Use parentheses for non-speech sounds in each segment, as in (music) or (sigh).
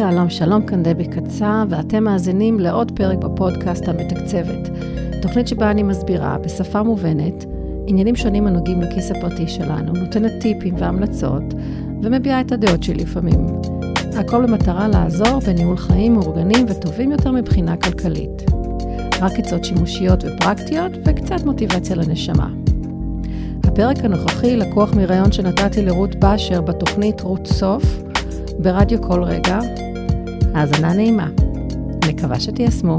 שלום, שלום, כאן דבי קצה, ואתם מאזינים לעוד פרק בפודקאסט המתקצבת. תוכנית שבה אני מסבירה, בשפה מובנת, עניינים שונים הנוגעים לכיס הפרטי שלנו, נותנת טיפים והמלצות, ומביעה את הדעות שלי לפעמים. הכל במטרה לעזור בניהול חיים מאורגנים וטובים יותר מבחינה כלכלית. רק עצות שימושיות ופרקטיות, וקצת מוטיבציה לנשמה. הפרק הנוכחי לקוח מראיון שנתתי לרות באשר בתוכנית רות סוף, ברדיו כל רגע. האזנה נעימה. מקווה שתיישמו.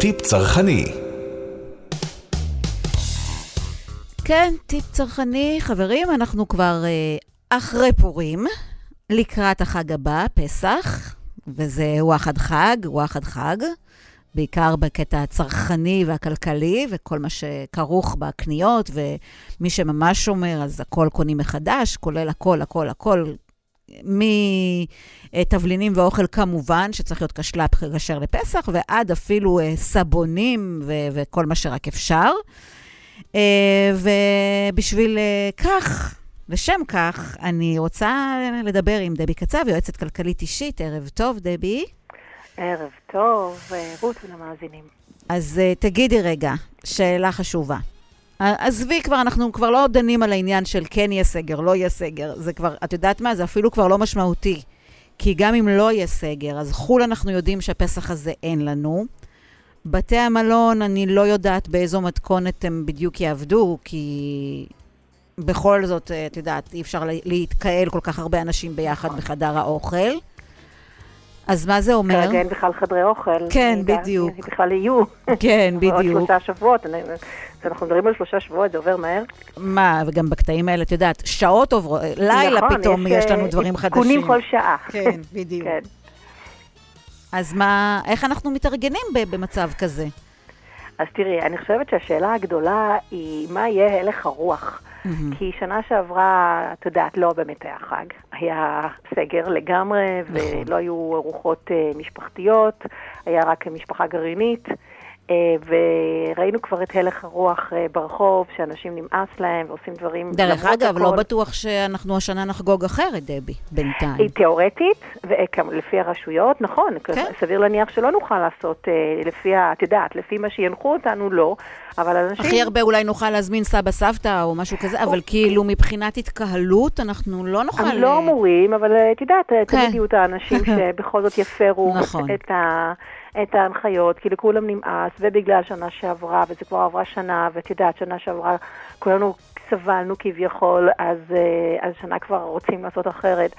טיפ צרכני כן, טיפ צרכני. חברים, אנחנו כבר אה, אחרי פורים, לקראת החג הבא, פסח, וזה וואחד חג, וואחד חג, בעיקר בקטע הצרכני והכלכלי, וכל מה שכרוך בקניות, ומי שממש שומר, אז הכל קונים מחדש, כולל הכל, הכל, הכל. מתבלינים ואוכל כמובן, שצריך להיות כשל"פ כשר לפסח, ועד אפילו אה, סבונים ו- וכל מה שרק אפשר. אה, ובשביל אה, כך, לשם כך, אני רוצה לדבר עם דבי קצב, יועצת כלכלית אישית. ערב טוב, דבי. ערב טוב, אה, רות ולמאזינים. אז תגידי רגע, שאלה חשובה. עזבי כבר, אנחנו כבר לא דנים על העניין של כן יהיה סגר, לא יהיה סגר. זה כבר, את יודעת מה? זה אפילו כבר לא משמעותי. כי גם אם לא יהיה סגר, אז חו"ל אנחנו יודעים שהפסח הזה אין לנו. בתי המלון, אני לא יודעת באיזו מתכונת הם בדיוק יעבדו, כי בכל זאת, את יודעת, אי אפשר להתקהל כל כך הרבה אנשים ביחד בחדר האוכל. אז מה זה אומר? כרגע אין בכלל חדרי אוכל. כן, בדיוק. בכלל יהיו. כן, (laughs) בדיוק. עוד שלושה שבועות. אנחנו מדברים על שלושה שבועות, זה עובר מהר. מה, וגם בקטעים האלה, את יודעת, שעות עוברות, לילה נכון, פתאום יש, יש לנו דברים חדשים. עדכונים כל שעה. כן, בדיוק. כן. אז מה, איך אנחנו מתארגנים במצב כזה? אז תראי, אני חושבת שהשאלה הגדולה היא מה יהיה הלך הרוח. Mm-hmm. כי שנה שעברה, את יודעת, לא באמת היה חג. היה סגר לגמרי, נכון. ולא היו ארוחות uh, משפחתיות, היה רק משפחה גרעינית. אה, וראינו כבר את הלך הרוח אה, ברחוב, שאנשים נמאס להם ועושים דברים... דרך אגב, לא בטוח שאנחנו השנה נחגוג אחרת, דבי, בינתיים. היא תיאורטית, ולפי הרשויות, נכון, כן. סביר להניח שלא נוכל לעשות אה, לפי, את יודעת, לפי מה שינחו אותנו, לא, אבל אנשים... הכי הרבה אולי נוכל להזמין סבא סבתא או משהו כזה, אבל כאילו מבחינת התקהלות, אנחנו לא נוכל... הם לא אמורים, אבל את יודעת, תמיד כן. יהיו את האנשים (laughs) שבכל זאת יפרו נכון. את ה... את ההנחיות, כי לכולם נמאס, ובגלל שנה שעברה, וזה כבר עברה שנה, ואת יודעת, שנה שעברה כולנו סבלנו כביכול, אז, אה, אז שנה כבר רוצים לעשות אחרת.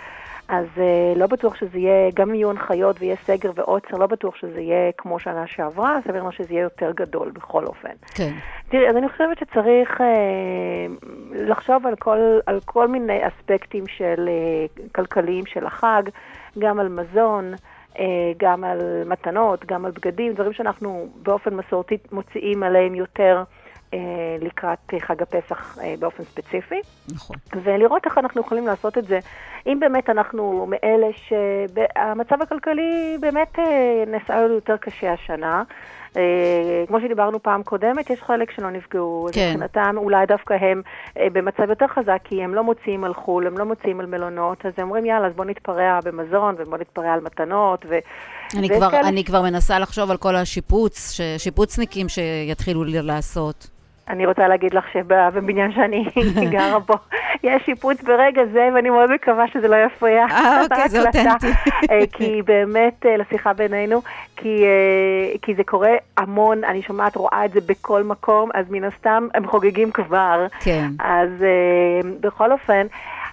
אז uh, לא בטוח שזה יהיה, גם אם יהיו הנחיות ויהיה סגר ועוצר, לא בטוח שזה יהיה כמו שנה שעברה, סביר לנו שזה יהיה יותר גדול בכל אופן. כן. תראי, אז אני חושבת שצריך uh, לחשוב על כל, על כל מיני אספקטים של uh, כלכליים של החג, גם על מזון. אה, גם על מתנות, גם על בגדים, דברים שאנחנו באופן מסורתי מוציאים עליהם יותר אה, לקראת חג הפסח אה, באופן ספציפי. נכון. ולראות איך אנחנו יכולים לעשות את זה. אם באמת אנחנו מאלה שהמצב הכלכלי באמת נעשה לנו יותר קשה השנה, כמו שדיברנו פעם קודמת, יש חלק שלא נפגעו. כן. מבחינתם אולי דווקא הם אה, במצב יותר חזק, כי הם לא מוציאים על חו"ל, הם לא מוציאים על מלונות, אז הם אומרים, יאללה, אז בוא נתפרע במזון ובוא נתפרע על מתנות. ו... אני, כבר, כאלה... אני כבר מנסה לחשוב על כל השיפוץ, שיפוצניקים שיתחילו לעשות. אני רוצה להגיד לך שבבניין שאני (laughs) גרה בו, יש שיפוץ ברגע זה, ואני מאוד מקווה שזה לא יפריע. אה, אוקיי, זה אותנטי. אה, כי באמת, אה, לשיחה בינינו, כי, אה, כי זה קורה המון, אני שומעת, רואה את זה בכל מקום, אז מן הסתם הם חוגגים כבר. כן. אז בכל אופן,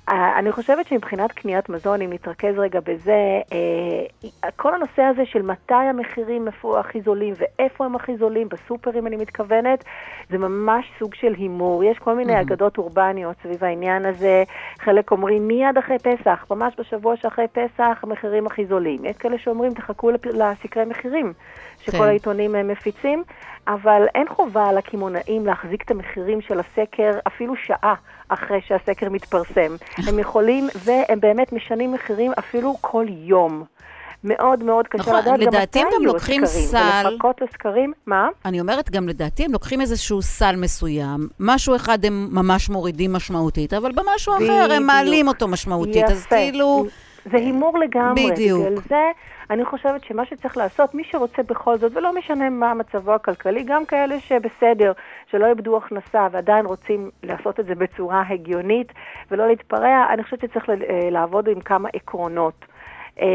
אני חושבת שמבחינת קניית מזון, אם נתרכז רגע בזה, אה, כל הנושא הזה של מתי המחירים, הכי זולים ואיפה הם הכי זולים, בסופרים אני מתכוונת, זה ממש סוג של הימור. יש כל מיני אגדות אורבניות סביב העניין הזה. חלק אומרים מיד אחרי פסח, ממש בשבוע שאחרי פסח, המחירים הכי זולים. יש כאלה שאומרים, תחכו לסקרי מחירים שכל כן. העיתונים אה, מפיצים, אבל אין חובה על הקמעונאים להחזיק את המחירים של הסקר אפילו שעה. אחרי שהסקר מתפרסם. (laughs) הם יכולים, והם באמת משנים מחירים אפילו כל יום. מאוד מאוד קשה נכון, לדעת גם מתי הם גם לוקחים. סל. ולחכות לסקרים, מה? אני אומרת, גם לדעתי הם לוקחים איזשהו סל מסוים, משהו אחד הם ממש מורידים משמעותית, אבל במשהו אחר. הם מעלים אותו משמעותית, אז יפה. כאילו... זה הימור לגמרי. בדיוק. בגלל זה אני חושבת שמה שצריך לעשות, מי שרוצה בכל זאת, ולא משנה מה מצבו הכלכלי, גם כאלה שבסדר, שלא איבדו הכנסה ועדיין רוצים לעשות את זה בצורה הגיונית ולא להתפרע, אני חושבת שצריך אה, לעבוד עם כמה עקרונות. אה,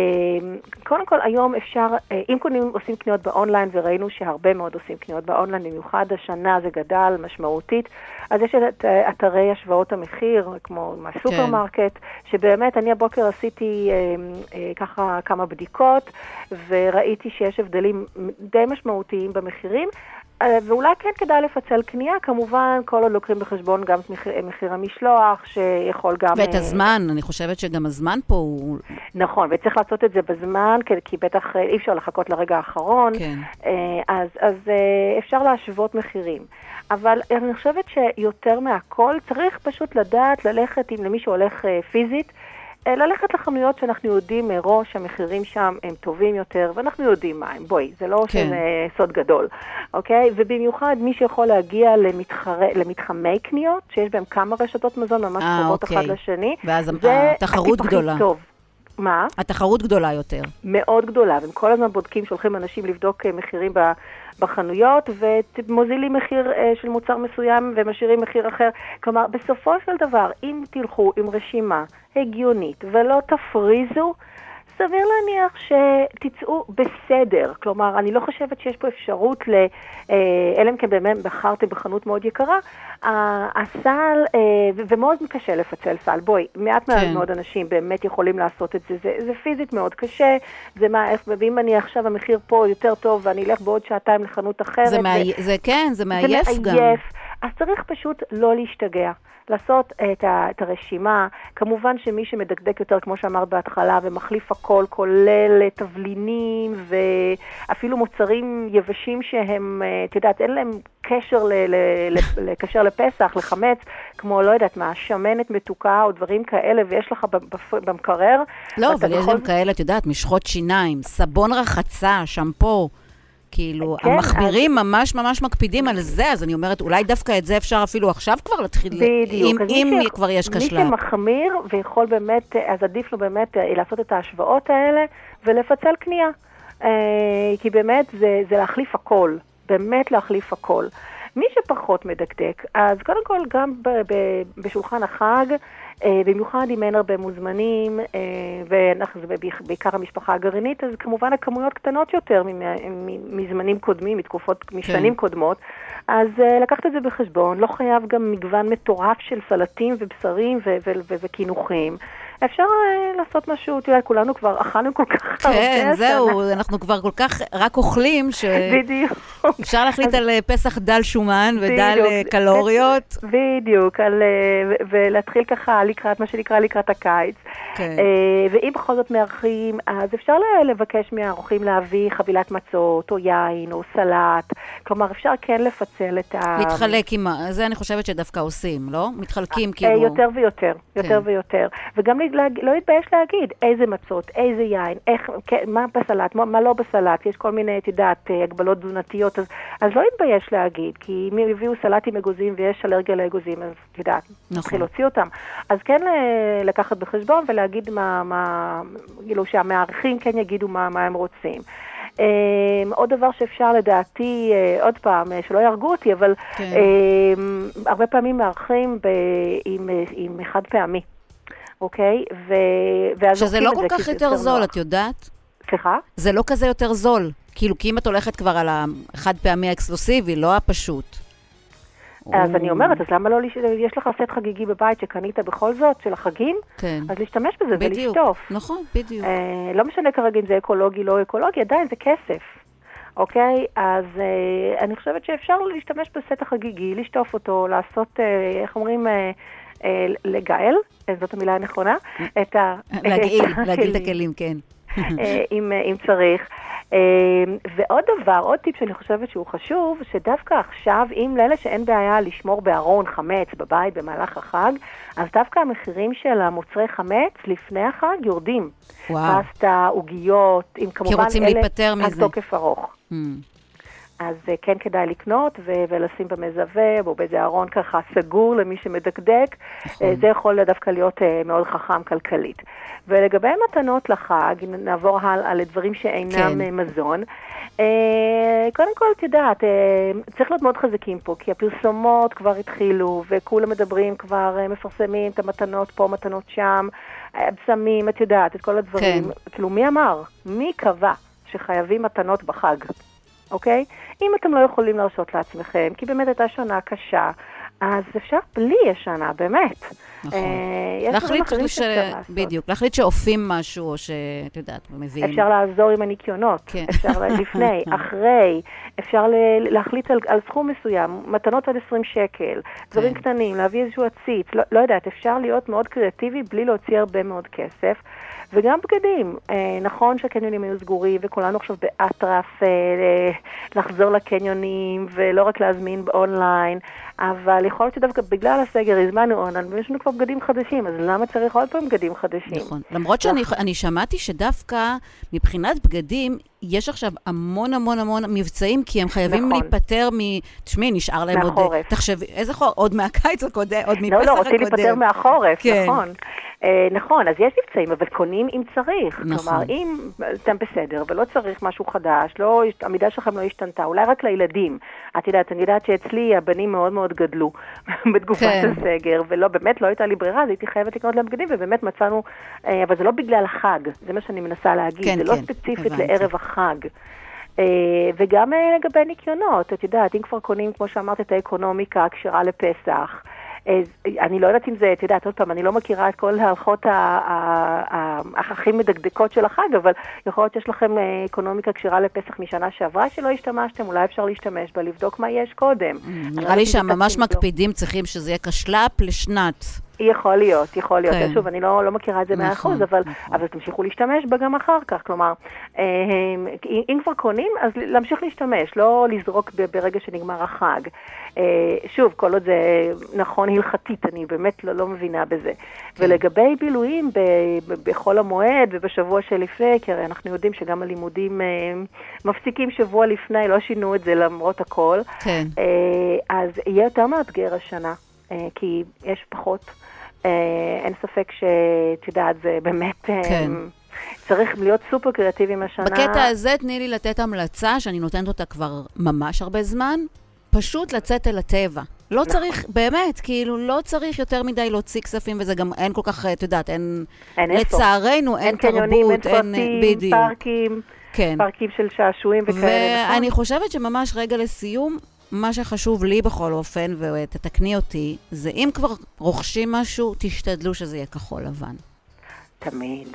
קודם כל, היום אפשר, אה, אם קונים, עושים קניות באונליין, וראינו שהרבה מאוד עושים קניות באונליין, במיוחד השנה זה גדל משמעותית, אז יש את אה, אתרי השוואות המחיר, כמו מהסופרמרקט, שבאמת, אני הבוקר עשיתי אה, אה, ככה כמה בדיקות, וראיתי שיש הבדלים די משמעותיים במחירים. אה, ואולי כן כדאי לפצל קנייה, כמובן, כל עוד לוקחים בחשבון גם את מחיר, מחיר המשלוח, שיכול גם... ואת אה, הזמן, אני חושבת שגם הזמן פה הוא... נכון, וצריך לעשות את זה בזמן, כי, כי בטח אה, אי אפשר לחכות לרגע האחרון. כן. אה, אז, אז אה, אפשר להשוות מחירים. אבל אני חושבת שיותר מהכל צריך פשוט לדעת ללכת, אם למי שהולך אה, פיזית, אה, ללכת לחנויות שאנחנו יודעים מראש, המחירים שם הם טובים יותר, ואנחנו יודעים מה הם. בואי, זה לא כן. כן. סוד גדול, אוקיי? ובמיוחד מי שיכול להגיע למתחרה, למתחמי קניות, שיש בהם כמה רשתות מזון ממש אה, קרובות אוקיי. אחד לשני, ואז זה התחרות גדולה. טוב. מה? התחרות גדולה יותר. מאוד גדולה, והם כל הזמן בודקים, שולחים אנשים לבדוק אה, מחירים בחנויות, ומוזילים מחיר אה, של מוצר מסוים ומשאירים מחיר אחר. כלומר, בסופו של דבר, אם תלכו עם רשימה הגיונית ולא תפריזו, סביר להניח שתצאו בסדר. כלומר, אני לא חושבת שיש פה אפשרות ל... אה, אלא אם כן באמת בחרתם בחנות מאוד יקרה, הסל, אה, ומאוד קשה לפצל סל. בואי, מעט כן. מאוד אנשים באמת יכולים לעשות את זה. זה, זה פיזית מאוד קשה, זה מה, איך, ואם אני עכשיו המחיר פה יותר טוב ואני אלך בעוד שעתיים לחנות אחרת, זה, מעי... זה כן, זה מעייף זה גם. מעייף. אז צריך פשוט לא להשתגע. לעשות את, ה, את הרשימה, כמובן שמי שמדקדק יותר, כמו שאמרת בהתחלה, ומחליף הכל, כולל אה, תבלינים ואפילו מוצרים יבשים שהם, אה, את יודעת, אין להם קשר ל, ל, ל, לקשר לפסח, לחמץ, כמו, לא יודעת מה, שמנת מתוקה או דברים כאלה, ויש לך במקרר. לא, אבל יש גם כאלה, את יודעת, משחות שיניים, סבון רחצה, שמפו. כאילו, כן, המחמירים ממש ממש מקפידים על זה, אז אני אומרת, אולי דווקא את זה אפשר אפילו עכשיו כבר להתחיל, בדיוק. אם, אז מי אם ש- כבר יש מי כשלה. שמחמיר ויכול באמת, אז עדיף לו באמת אה, לעשות את ההשוואות האלה ולפצל קנייה. אה, כי באמת זה, זה להחליף הכל, באמת להחליף הכל. מי שפחות מדקדק, אז קודם כל גם ב, ב, בשולחן החג, במיוחד אם אין הרבה מוזמנים, אה, ואנחנו, זה בעיקר- המשפחה הגרעינית, אז כמובן הכמויות קטנות יותר מזמנים קודמים, מתקופות, משנים קודמות, אז אה, לקחת את זה בחשבון, לא חייב גם מגוון מטורף של סלטים ובשרים ו- ו- ו- וקינוחים. אפשר אה, לעשות משהו, יודעת, כולנו כבר אכלנו כל כך הרבה. כן. זהו, אנחנו כבר כל כך רק אוכלים, בדיוק. שאפשר להחליט על אה, פסח דל שומן ודל. אה, קלוריות. בדיוק, ולהתחיל ככה לקראת, מה שנקרא, לקראת הקיץ. כן. ואם בכל זאת מארחים, אז אפשר לבקש מהאורחים להביא חבילת מצות, או יין, או סלט. כלומר, אפשר כן לפצל את ה... להתחלק עם ה... זה אני חושבת שדווקא עושים, לא? מתחלקים כאילו... יותר ויותר, יותר כן. ויותר. וגם להג- לא להתבייש להגיד איזה מצות, איזה יין, איך, כן, מה בסלט, מה, מה לא בסלט, יש כל מיני, את יודעת, אה, הגבלות תזונתיות, אז, אז לא להתבייש להגיד, כי אם יביאו סלטים אגוזים ויש אלרגיה לאגוזים, אז את יודעת, נכון. נתחיל להוציא אותם. אז כן ל- לקחת בחשבון ולהגיד מה, מה כאילו שהמארחים כן יגידו מה, מה הם רוצים. Um, עוד דבר שאפשר לדעתי, uh, עוד פעם, uh, שלא יהרגו אותי, אבל כן. um, הרבה פעמים מארחים ב, עם, uh, עם חד פעמי, אוקיי? ו, ואז שזה לא כל כך יותר זול, נוח. את יודעת? סליחה? זה לא כזה יותר זול. כאילו, כי אם את הולכת כבר על החד פעמי האקסקלוסיבי, לא הפשוט. אז אני אומרת, אז למה לא, יש לך סט חגיגי בבית שקנית בכל זאת, של החגים? כן. אז להשתמש בזה בדיוק. ולשטוף. נכון, בדיוק. אה, לא משנה כרגע אם זה אקולוגי, לא אקולוגי, עדיין זה כסף. אוקיי? אז אה, אני חושבת שאפשר להשתמש בסט החגיגי, לשטוף אותו, לעשות, אה, איך אומרים, אה, לגאל, אה, זאת המילה הנכונה, את ה... להגעיל, את להגעיל את הכלים. כן. אה, אם, אה, אם צריך. ועוד דבר, עוד טיפ שאני חושבת שהוא חשוב, שדווקא עכשיו, אם לאלה שאין בעיה לשמור בארון חמץ בבית במהלך החג, אז דווקא המחירים של המוצרי חמץ לפני החג יורדים. וואו. פסטה, עוגיות, עם כמובן כי רוצים אלה להיפטר מזה. תוקף ארוך. Mm. אז אה, כן כדאי לקנות ו- ולשים במזווה או באיזה ארון ככה סגור למי שמדקדק. נכון. אה, זה יכול דווקא להיות אה, מאוד חכם כלכלית. ולגבי מתנות לחג, אם נעבור הלאה לדברים שאינם כן. כן. מזון. קודם כל, את יודעת, צריך להיות מאוד חזקים פה, כי הפרסומות כבר התחילו, וכולם מדברים כבר, מפרסמים את המתנות פה, מתנות שם, אה, בשמים, את יודעת, את כל הדברים. כן. כאילו, מי אמר? מי קבע שחייבים מתנות בחג? אוקיי? אם אתם לא יכולים להרשות לעצמכם, כי באמת הייתה שנה קשה, אז אפשר בלי השנה, באמת. נכון. אה, להחליט ש... בדיוק, להחליט שאופים משהו, או שאת יודעת, מביאים. אפשר לעזור עם הניקיונות, כן. אפשר (laughs) לפני, אחרי, אפשר ל- להחליט על, על סכום מסוים, מתנות עד 20 שקל, דברים כן. קטנים, להביא איזשהו עציץ, לא, לא יודעת, אפשר להיות מאוד קריאטיבי בלי להוציא הרבה מאוד כסף. וגם בגדים, אה, נכון שהקניונים היו סגורים וכולנו עכשיו באטרף אה, לחזור לקניונים ולא רק להזמין אונליין, אבל יכול להיות שדווקא בגלל הסגר הזמנו אונליין ויש לנו כבר בגדים חדשים, אז למה צריך עוד פעם בגדים חדשים? נכון. למרות שאני אני שמעתי שדווקא מבחינת בגדים, יש עכשיו המון המון המון מבצעים, כי הם חייבים נכון. להיפטר מ... תשמעי, נשאר להם עוד... מהחורף. תחשבי, איזה חור? עוד מהקיץ הקודם, עוד מפסח לא, הקודם. לא, רוצים להיפטר מהחורף, כן. נכון. אה, נכון, אז יש מבצעים, אבל קונים אם צריך. נכון. כלומר, אם אתם בסדר ולא צריך משהו חדש, לא, המידה שלכם לא השתנתה, אולי רק לילדים. את יודעת, אני יודעת שאצלי הבנים מאוד מאוד גדלו (laughs) בתקופת כן. הסגר, ולא, באמת לא הייתה לי ברירה, אז הייתי חייבת לקנות להם בגדים, ובאמת מצאנו, אה, אבל זה לא בגלל החג, זה מה שאני מנסה להגיד, כן, זה לא כן, ספציפית הבנתי. לערב החג. אה, וגם אה, לגבי ניקיונות, את יודעת, אם כבר קונים, כמו שאמרת, את האקונומיקה הכשרה לפסח, אני לא יודעת אם זה, את יודעת, עוד פעם, אני לא מכירה את כל ההלכות הכי מדקדקות של החג, אבל יכול להיות שיש לכם אה, אקונומיקה כשרה לפסח משנה שעברה שלא השתמשתם, אולי אפשר להשתמש בה, לבדוק מה יש קודם. אני לא נראה לי שהממש לא. מקפידים צריכים שזה יהיה כשל"פ לשנת. יכול להיות, יכול להיות. כן. שוב, אני לא, לא מכירה את זה מאה נכון, אחוז, אבל, נכון. אבל תמשיכו להשתמש בה גם אחר כך. כלומר, אה, אם אם כבר קונים, אז להמשיך להשתמש, לא לזרוק ברגע שנגמר החג. אה, שוב, כל עוד זה נכון הלכתית, אני באמת לא, לא מבינה בזה. כן. ולגבי בילויים ב- ב- בחול המועד ובשבוע שלפני, כי הרי אנחנו יודעים שגם הלימודים אה, מפסיקים שבוע לפני, לא שינו את זה למרות הכל. כן. אה, אז יהיה יותר מאתגר השנה, כי יש פחות. אה, אין ספק שאת יודעת, זה באמת... אה, כן. צריך להיות סופר קריאטיביים השנה. בקטע הזה תני לי לתת המלצה, שאני נותנת אותה כבר ממש הרבה זמן, פשוט לצאת אל הטבע. לא נכון. צריך, באמת, כאילו, לא צריך יותר מדי להוציא כספים, וזה גם אין כל כך, את יודעת, אין... אין איפה. לצערנו, אין אין קניונים, אין תרבות, אין... פרטים, בדיוק. פארקים, כן. פארקים של שעשועים וכאלה, נכון? ואני חושבת שממש רגע לסיום, מה שחשוב לי בכל אופן, ותתקני אותי, זה אם כבר רוכשים משהו, תשתדלו שזה יהיה כחול לבן. תמיד.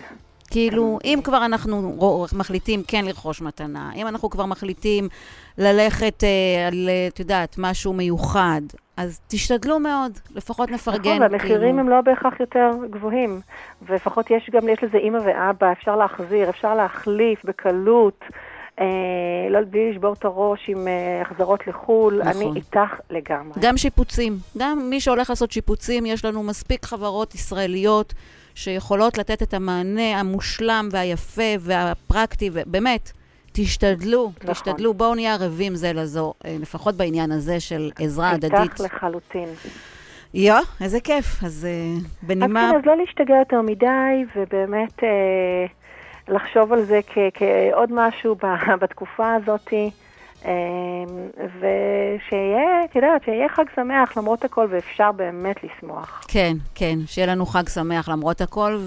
כאילו, אם כבר אנחנו מחליטים כן לרכוש מתנה, אם אנחנו כבר מחליטים ללכת אה, על, את יודעת, משהו מיוחד, אז תשתדלו מאוד, לפחות נפרגן. נכון, והמחירים כאילו. הם לא בהכרח יותר גבוהים. ולפחות יש גם, יש לזה אימא ואבא, אפשר להחזיר, אפשר להחליף בקלות. אה, לא בלי לשבור את הראש עם אה, החזרות לחו"ל, נכון. אני איתך לגמרי. גם שיפוצים. גם מי שהולך לעשות שיפוצים, יש לנו מספיק חברות ישראליות שיכולות לתת את המענה המושלם והיפה והפרקטי, ובאמת, תשתדלו, נכון. תשתדלו, בואו נהיה ערבים זה לזו, אה, לפחות בעניין הזה של עזרה הדדית. איתך לחלוטין. יו, איזה כיף. אז אה, אז בנימה... כן, אז לא להשתגע יותר מדי, ובאמת אה, לחשוב על זה כעוד משהו (laughs) בתקופה הזאת, אה, ושיהיה, את יודעת, שיהיה חג שמח למרות הכל, ואפשר באמת לשמוח. כן, כן, שיהיה לנו חג שמח למרות הכל,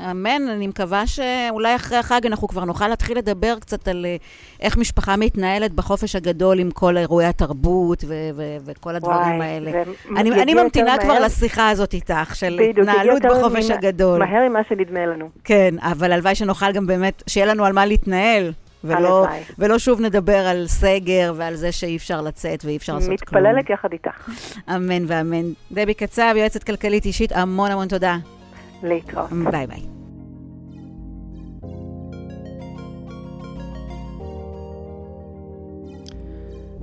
ואמן, אני מקווה שאולי אחרי החג אנחנו כבר נוכל להתחיל לדבר קצת על אה, איך משפחה מתנהלת בחופש הגדול עם כל אירועי התרבות ו- ו- וכל הדברים וואי, האלה. אני, אני ממתינה כבר מהר. לשיחה הזאת איתך, של התנהלות בחופש ממ- הגדול. מהר ממה שנדמה לנו. כן, אבל הלוואי שנוכל גם באמת, שיהיה לנו על מה להתנהל. ולא, ולא שוב נדבר על סגר ועל זה שאי אפשר לצאת ואי אפשר לעשות כלום. מתפללת יחד איתך. אמן ואמן. דבי קצב, יועצת כלכלית אישית, המון המון תודה. להתראות. ביי ביי.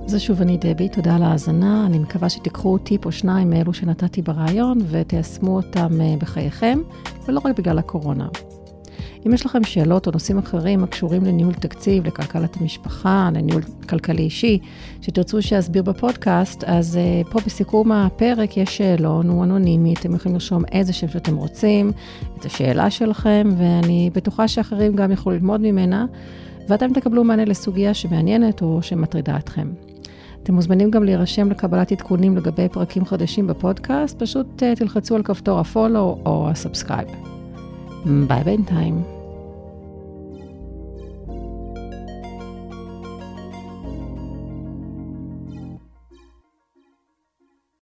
זה שוב אני דבי, תודה על ההאזנה. אני מקווה שתיקחו טיפ או שניים מאלו שנתתי ברעיון ותיישמו אותם אה, בחייכם, ולא רק בגלל הקורונה. אם יש לכם שאלות או נושאים אחרים הקשורים לניהול תקציב, לכלכלת המשפחה, לניהול כלכלי אישי, שתרצו שאסביר בפודקאסט, אז אה, פה בסיכום הפרק יש שאלון, הוא אנונימי, אתם יכולים לרשום איזה שם שאתם רוצים, את השאלה שלכם, ואני בטוחה שאחרים גם יוכלו ללמוד ממנה, ואתם תקבלו מענה לסוגיה שמעניינת או שמטרידה אתכם. אתם מוזמנים גם להירשם לקבלת עדכונים לגבי פרקים חדשים בפודקאסט, פשוט אה, תלחצו על כפתור ה follow או ה subscribe. ביי בינתיים.